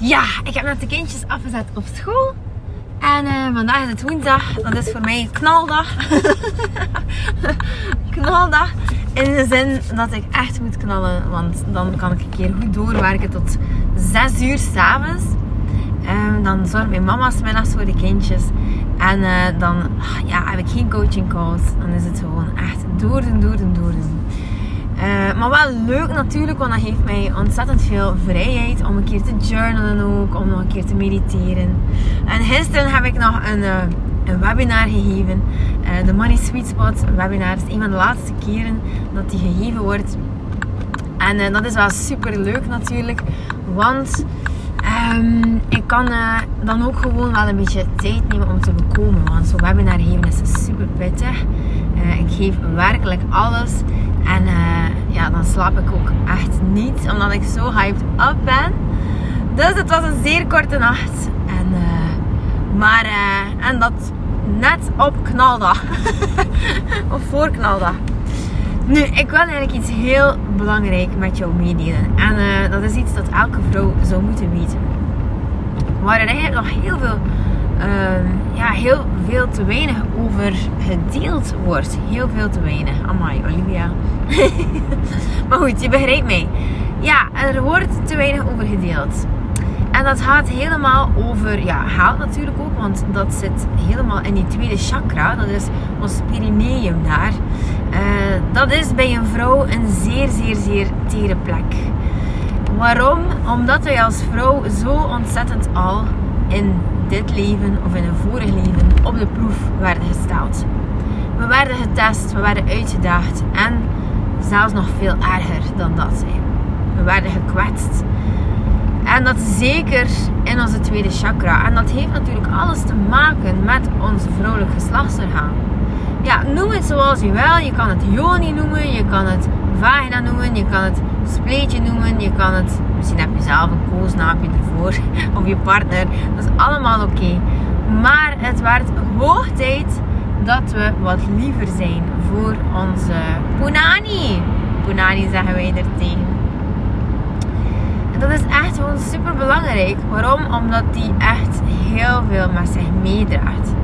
Ja, ik heb net de kindjes afgezet op school. En eh, vandaag is het woensdag. Dat is voor mij knaldag. knaldag. In de zin dat ik echt moet knallen. Want dan kan ik een keer goed doorwerken tot 6 uur s'avonds. Um, dan zorgt mijn mama middags voor de kindjes. En uh, dan ja, heb ik geen coaching calls. Dan is het gewoon echt doordoen, doordoen, doordoen. Uh, maar wel leuk natuurlijk, want dat geeft mij ontzettend veel vrijheid om een keer te journalen ook, om nog een keer te mediteren. En gisteren heb ik nog een, uh, een webinar gegeven. Uh, de Money Sweet Spot webinar is een van de laatste keren dat die gegeven wordt. En dat is wel super leuk natuurlijk, want um, ik kan dan ook gewoon wel een beetje tijd nemen om te bekomen. Want zo'n webinar geven is super pittig. ik geef werkelijk alles. En uh, ja, dan slaap ik ook echt niet, omdat ik zo hyped up ben. Dus het was een zeer korte nacht. En, uh, maar, uh, en dat net op knaldag. of voor knaldag. Nu, ik wil eigenlijk iets heel belangrijk met jou meedelen. En dat is iets dat elke vrouw zou moeten weten. Waar er eigenlijk nog heel veel ja, heel veel te weinig over gedeeld wordt. Heel veel te weinig. Amai, Olivia. maar goed, je begrijpt mij. Ja, er wordt te weinig over gedeeld. En dat gaat helemaal over, ja, haal natuurlijk ook, want dat zit helemaal in die tweede chakra. Dat is ons perineum daar. Uh, dat is bij een vrouw een zeer, zeer, zeer tere plek. Waarom? Omdat wij als vrouw zo ontzettend al in dit leven of in een vorig leven op de proef werden gesteld. We werden getest, we werden uitgedaagd en zelfs nog veel erger dan dat. We werden gekwetst. En dat zeker in onze tweede chakra. En dat heeft natuurlijk alles te maken met onze vrouwelijk geslachtsorgaan. Ja, noem het zoals je wil. Je kan het yoni noemen, je kan het vagina noemen, je kan het spleetje noemen, je kan het, misschien heb je zelf een koosnaapje ervoor, of je partner, dat is allemaal oké. Maar het werd hoog tijd dat we wat liever zijn voor onze punani. Punani zeggen wij er tegen. En dat is echt gewoon super belangrijk. Waarom? Omdat die echt heel veel met zich meedraagt.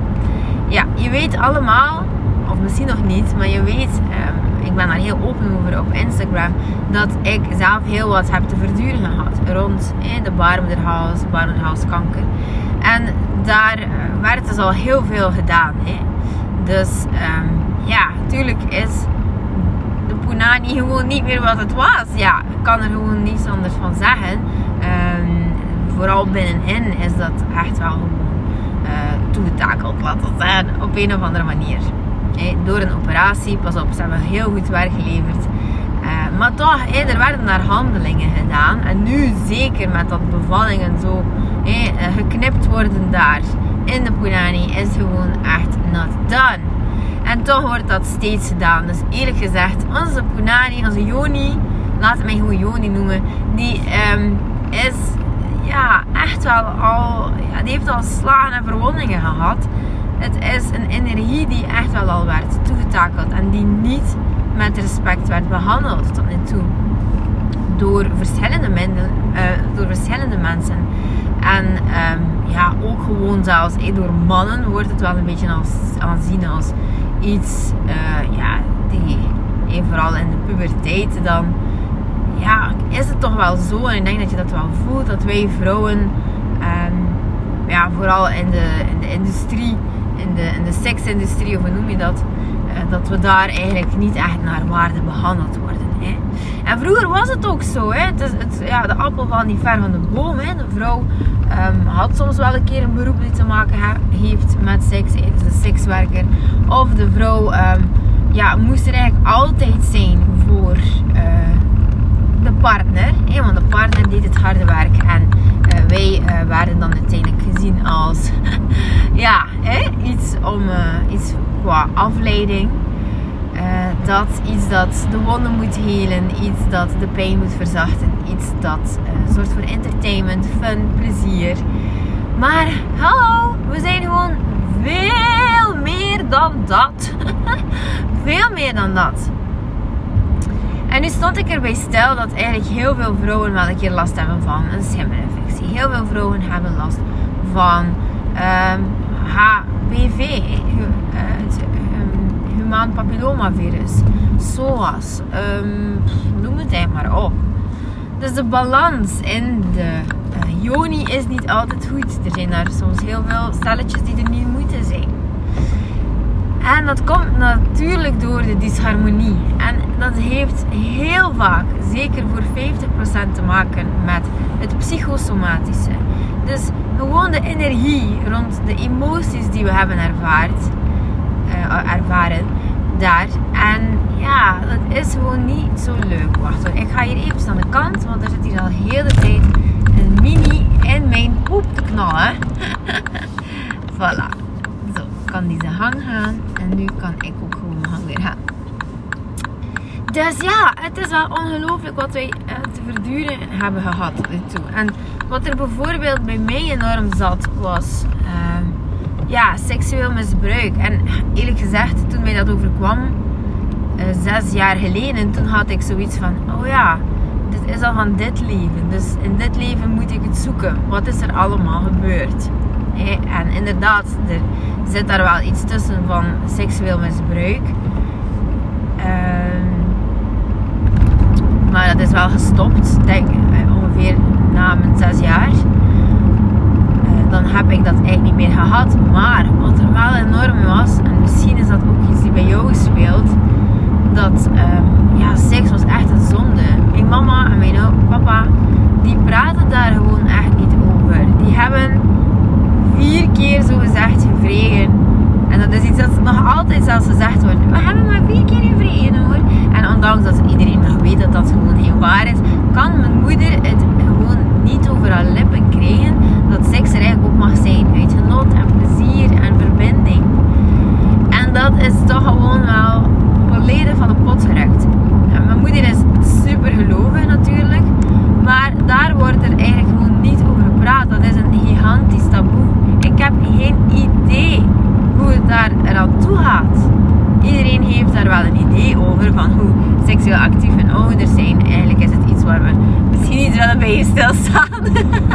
Ja, je weet allemaal, of misschien nog niet, maar je weet ehm, ik ben daar heel open over op Instagram, dat ik zelf heel wat heb te verduren gehad rond eh, de baarmoederhals, baarmoederhalskanker. En daar eh, werd dus al heel veel gedaan. Hè. Dus um, ja, natuurlijk is de punani gewoon niet meer wat het was. Ja, ik kan er gewoon niets anders van zeggen. Um, vooral binnenin is dat echt wel gewoon uh, toegetakeld, laten we zeggen, op een of andere manier door een operatie. Pas op, ze hebben heel goed werk geleverd. Uh, maar toch, er werden daar handelingen gedaan. En nu zeker met dat bevallingen zo eh, geknipt worden daar in de Punani is gewoon echt not done. En toch wordt dat steeds gedaan. Dus eerlijk gezegd, onze Punani, onze Joni, laat het mij gewoon Joni noemen, die um, is ja, echt wel al, ja, die heeft al slagen en verwondingen gehad. Het is een energie die echt wel al werd toegetakeld en die niet met respect werd behandeld tot nu toe. Door verschillende, middelen, uh, door verschillende mensen. En um, ja, ook gewoon zelfs eh, door mannen wordt het wel een beetje als, aanzien als iets, uh, ja, die eh, vooral in de puberteit dan, ja, is het toch wel zo. En ik denk dat je dat wel voelt, dat wij vrouwen, um, ja, vooral in de, in de industrie, in de, in de seksindustrie, of hoe noem je dat, uh, dat we daar eigenlijk niet echt naar waarde behandeld worden. Hè. En vroeger was het ook zo. Hè. Het is, het, ja, de appel valt niet ver van de boom. Hè. De vrouw um, had soms wel een keer een beroep die te maken heeft met seks. Een sekswerker. Of de vrouw um, ja, moest er eigenlijk altijd zijn voor... Uh, de partner. Hè, want de partner deed het harde werk. En uh, wij uh, werden dan uiteindelijk gezien als ja, hè, iets, om, uh, iets qua afleiding. dat iets dat de wonden moet helen, iets dat de pijn moet verzachten, iets dat zorgt voor entertainment, fun, plezier. Maar hallo, we zijn gewoon veel meer dan dat. veel meer dan dat. En nu stond ik erbij stil dat eigenlijk heel veel vrouwen wel een keer last hebben van een schimmelinfectie. Heel veel vrouwen hebben last van HPV, uh, het um, humaan papillomavirus, SOAS, um, noem het maar op. Dus de balans in de uh, joni is niet altijd goed. Er zijn daar soms heel veel stelletjes die er niet moeten zijn. En dat komt natuurlijk door de disharmonie. En dat heeft heel vaak, zeker voor 50% te maken met het psychosomatische. Dus gewoon de energie rond de emoties die we hebben ervaard, uh, ervaren daar. En ja, dat is gewoon niet zo leuk. Wacht hoor, ik ga hier even aan de kant, want er zit hier al heel de tijd een mini in mijn poep te knallen. voilà kan die hang gaan. En nu kan ik ook gewoon mijn hang weer gaan. Dus ja, het is wel ongelooflijk wat wij eh, te verduren hebben gehad toe. En wat er bijvoorbeeld bij mij enorm zat, was uh, ja, seksueel misbruik. En eerlijk gezegd, toen mij dat overkwam, uh, zes jaar geleden, toen had ik zoiets van, oh ja, dit is al van dit leven. Dus in dit leven moet ik het zoeken. Wat is er allemaal gebeurd? En inderdaad, er zit daar wel iets tussen van seksueel misbruik. Ehm, maar dat is wel gestopt, denk ik, ongeveer na mijn zes jaar. Uh, dan heb ik dat eigenlijk niet meer gehad. Maar wat er wel enorm was, en misschien is dat ook iets die bij jou speelt, dat uh, ja, seks was echt een zonde. Mijn mama en mijn papa, die praten daar gewoon echt niet over. Die hebben keer zo gezegd gevregen. En dat is iets dat nog altijd zelfs gezegd wordt. We hebben maar vier keer gevregen hoor. En ondanks dat iedereen nog weet dat dat gewoon geen waar is, kan mijn moeder het gewoon niet over haar lippen krijgen dat seks er eigenlijk ook mag zijn uit genot en plezier en verbinding. En dat is toch gewoon wel volledig van de pot gerukt. En mijn moeder is super gelovig natuurlijk, maar daar wordt er eigenlijk gewoon niet over gepraat. Dat is een gigantisch taboe ik heb geen idee hoe het daar eraan toe gaat. Iedereen heeft daar wel een idee over van hoe seksueel actief hun ouders zijn. Eigenlijk is het iets waar we misschien niet willen bij je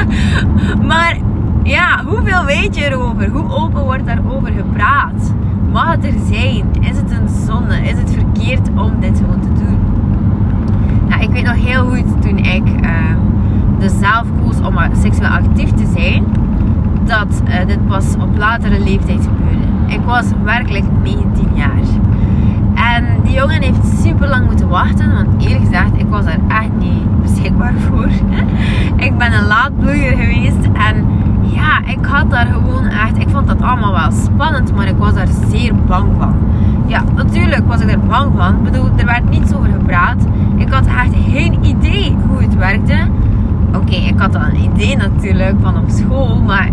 maar ja, hoeveel weet je erover? Hoe open wordt daarover gepraat? Mag het er zijn? Is het een zonde? Is het verkeerd om dit gewoon te doen? Nou, ik weet nog heel goed toen ik uh, dus zelf koos om seksueel actief te zijn dat uh, dit pas op latere leeftijd gebeurde. Ik was werkelijk 19 jaar. En die jongen heeft super lang moeten wachten, want eerlijk gezegd, ik was er echt niet beschikbaar voor. ik ben een laadbloeier geweest en ja, ik had daar gewoon echt, ik vond dat allemaal wel spannend, maar ik was daar zeer bang van. Ja, natuurlijk was ik er bang van. Ik bedoel, er werd niets over gepraat. Ik had echt geen idee hoe het werkte. Oké, ik had al een idee natuurlijk van op school, maar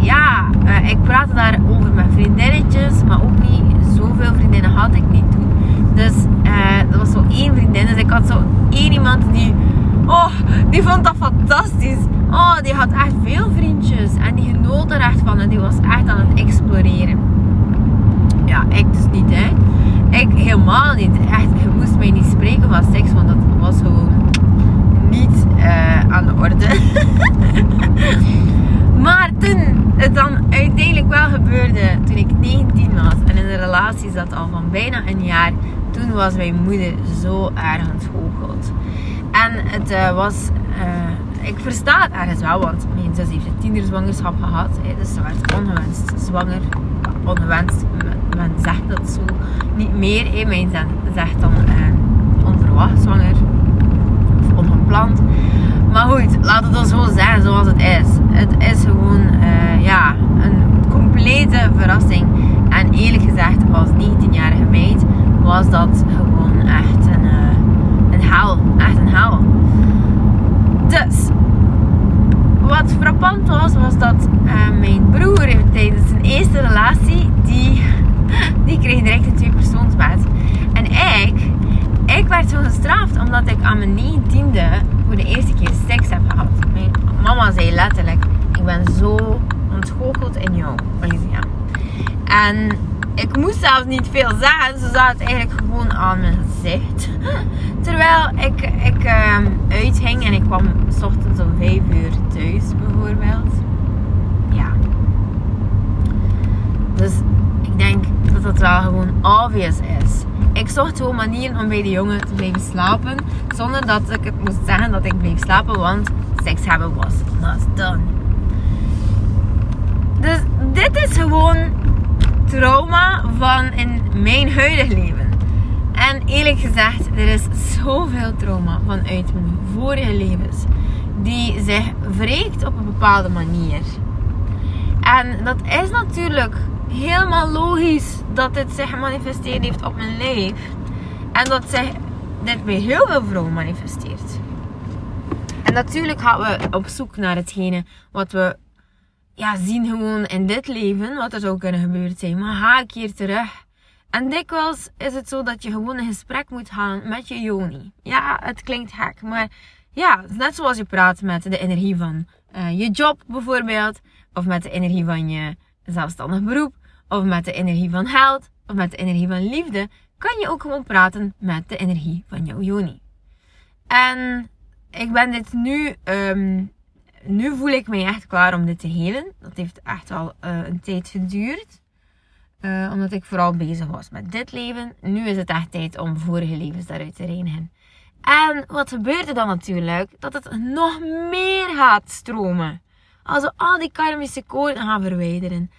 ja, uh, ik praatte daarover met vriendinnetjes, maar ook niet zoveel vriendinnen had ik niet toen. Dus uh, dat was zo één vriendin. Dus ik had zo één iemand die, oh, die vond dat fantastisch. Oh, die had echt veel vriendjes en die genoot er echt van en die was echt aan het exploreren. Ja, ik dus niet, hè. Ik helemaal niet. Echt, je moest mij niet spreken van seks, want dat was gewoon niet uh, aan de orde. maar toen het dan uiteindelijk wel gebeurde toen ik 19 was en in een relatie zat al van bijna een jaar, toen was mijn moeder zo erg ontgoocheld. En het uh, was, uh, ik versta het ergens wel, want mijn zus heeft een tienerzwangerschap gehad. Hè, dus ze werd ongewenst zwanger. Ongewenst, men zegt dat zo niet meer. Hè. Mijn zegt dan uh, onverwacht zwanger of ongepland. Maar goed, laat het dan zo zijn zoals het is. Het is gewoon uh, ja, een complete verrassing. En eerlijk gezegd, als 19-jarige meid was dat gewoon echt een, uh, een hel. Echt een hel. Dus, wat frappant was, was dat uh, mijn broer tijdens zijn eerste relatie, die, die kreeg direct een tweepersoonsbed. En ik, ik werd zo gestraft omdat ik aan mijn negentiende voor de eerste keer seks heb gehad. Mijn mama zei letterlijk, ik ben zo ontgoocheld in jou, Olivia. En ik moest zelfs niet veel zeggen. Ze zat eigenlijk gewoon aan mijn gezicht. Terwijl ik, ik uh, uithing en ik kwam s ochtends om 5 uur thuis bijvoorbeeld. Ja. Dus ik denk dat dat wel gewoon obvious is. Ik zocht gewoon manieren om bij de jongen te blijven slapen. Zonder dat ik het moest zeggen dat ik bleef slapen. Want seks hebben was not done. Dus dit is gewoon trauma van in mijn huidige leven. En eerlijk gezegd, er is zoveel trauma vanuit mijn vorige levens die zich wreekt op een bepaalde manier. En dat is natuurlijk helemaal logisch dat dit zich gemanifesteerd heeft op mijn leven. En dat zich dit bij heel veel vrouwen manifesteert. En natuurlijk gaan we op zoek naar hetgene wat we ja, zien gewoon in dit leven wat er zou kunnen gebeuren zijn. Maar ga ik hier terug. En dikwijls is het zo dat je gewoon een gesprek moet gaan met je Joni. Ja, het klinkt gek, maar ja, net zoals je praat met de energie van uh, je job bijvoorbeeld, of met de energie van je zelfstandig beroep, of met de energie van geld, of met de energie van liefde, kan je ook gewoon praten met de energie van jouw Joni. En ik ben dit nu um, nu voel ik mij echt klaar om dit te helen. Dat heeft echt wel uh, een tijd geduurd. Uh, omdat ik vooral bezig was met dit leven. Nu is het echt tijd om vorige levens daaruit te reinigen. En wat gebeurt er dan natuurlijk? Dat het nog meer gaat stromen. Als we al die karmische koorden gaan verwijderen.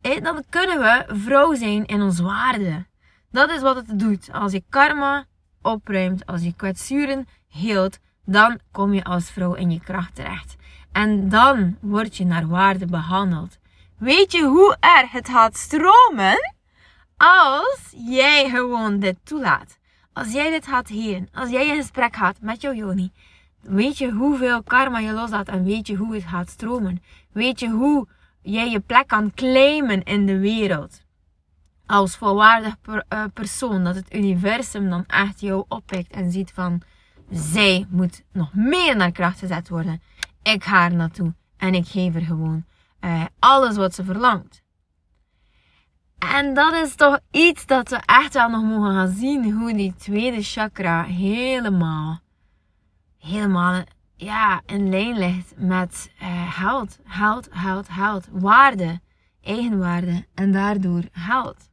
Eh, dan kunnen we vrouw zijn in ons waarde. Dat is wat het doet. Als je karma opruimt, als je kwetsuren heelt, dan kom je als vrouw in je kracht terecht. En dan word je naar waarde behandeld. Weet je hoe er het gaat stromen? Als jij gewoon dit toelaat. Als jij dit gaat heen. Als jij een gesprek gaat met jouw Joni. Weet je hoeveel karma je loslaat en weet je hoe het gaat stromen. Weet je hoe jij je plek kan claimen in de wereld. Als volwaardig eh, persoon. Dat het universum dan echt jou oppikt en ziet van... Zij moet nog meer naar kracht gezet worden. Ik ga er naartoe en ik geef er gewoon uh, alles wat ze verlangt. En dat is toch iets dat we echt wel nog mogen gaan zien. Hoe die tweede chakra helemaal, helemaal ja, in lijn ligt met uh. Geld, geld, geld. Waarde. Eigenwaarde. En daardoor geld.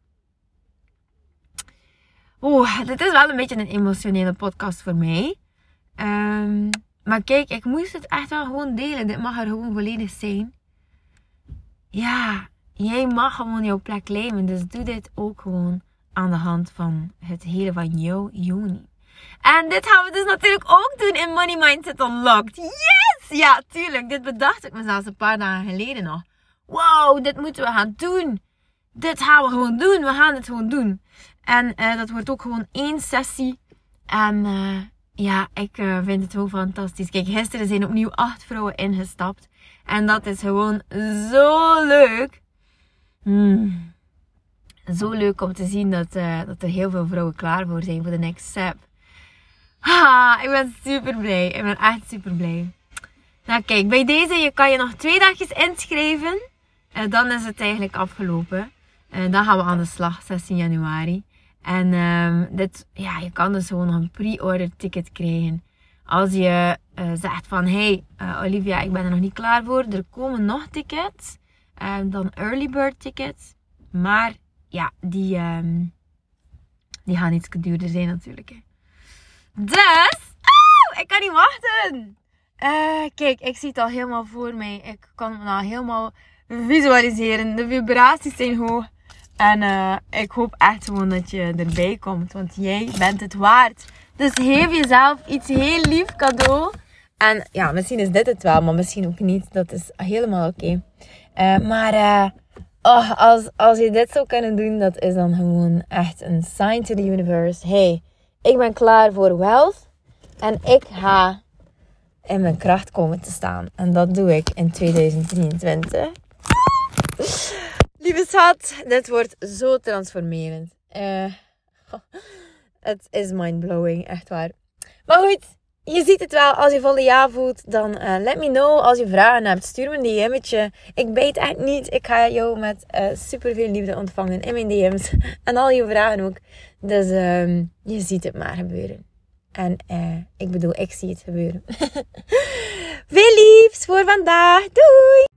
Oeh, dit is wel een beetje een emotionele podcast voor mij. Um, maar kijk, ik moest het echt wel gewoon delen. Dit mag er gewoon volledig zijn. Ja, jij mag gewoon jouw plek claimen. Dus doe dit ook gewoon aan de hand van het hele van jouw joni. En dit gaan we dus natuurlijk ook doen in Money Mindset Unlocked. Yes! Ja, tuurlijk. Dit bedacht ik mezelf een paar dagen geleden nog. Wow, dit moeten we gaan doen. Dit gaan we gewoon doen. We gaan het gewoon doen. En uh, dat wordt ook gewoon één sessie. En uh, ja, ik uh, vind het zo fantastisch. Kijk, gisteren zijn opnieuw acht vrouwen ingestapt. En dat is gewoon zo leuk. Hmm. Zo leuk om te zien dat, uh, dat er heel veel vrouwen klaar voor zijn voor de next step. Ah, ik ben super blij. Ik ben echt super blij. Nou kijk, bij deze je kan je nog twee dagjes inschrijven. En dan is het eigenlijk afgelopen. En dan gaan we aan de slag, 16 januari. En um, dit, ja, je kan dus gewoon een pre-order ticket krijgen. Als je uh, zegt van, hey uh, Olivia, ik ben er nog niet klaar voor. Er komen nog tickets. Um, dan early bird tickets. Maar ja, die, um, die gaan iets duurder zijn natuurlijk. Hè. Dus, oh, ik kan niet wachten. Uh, kijk, ik zie het al helemaal voor mij. Ik kan het al helemaal visualiseren. De vibraties zijn hoog. En uh, ik hoop echt gewoon dat je erbij komt. Want jij bent het waard. Dus geef jezelf iets heel lief cadeau. En ja, misschien is dit het wel, maar misschien ook niet. Dat is helemaal oké. Uh, maar uh, oh, als, als je dit zou kunnen doen, dat is dan gewoon echt een sign to the universe. Hey, ik ben klaar voor wealth. En ik ga, in mijn kracht komen te staan. En dat doe ik in 2023. Lieve schat, dit wordt zo transformerend. Uh, het is mindblowing, echt waar. Maar goed, je ziet het wel. Als je volle ja voelt, dan uh, let me know. Als je vragen hebt, stuur me een DM'tje. Ik weet echt niet. Ik ga jou met uh, super veel liefde ontvangen in mijn DM's. En al je vragen ook. Dus uh, je ziet het maar gebeuren. En ik bedoel, ik zie het gebeuren. veel liefs voor vandaag. Doei!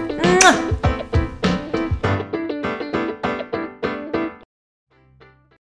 う。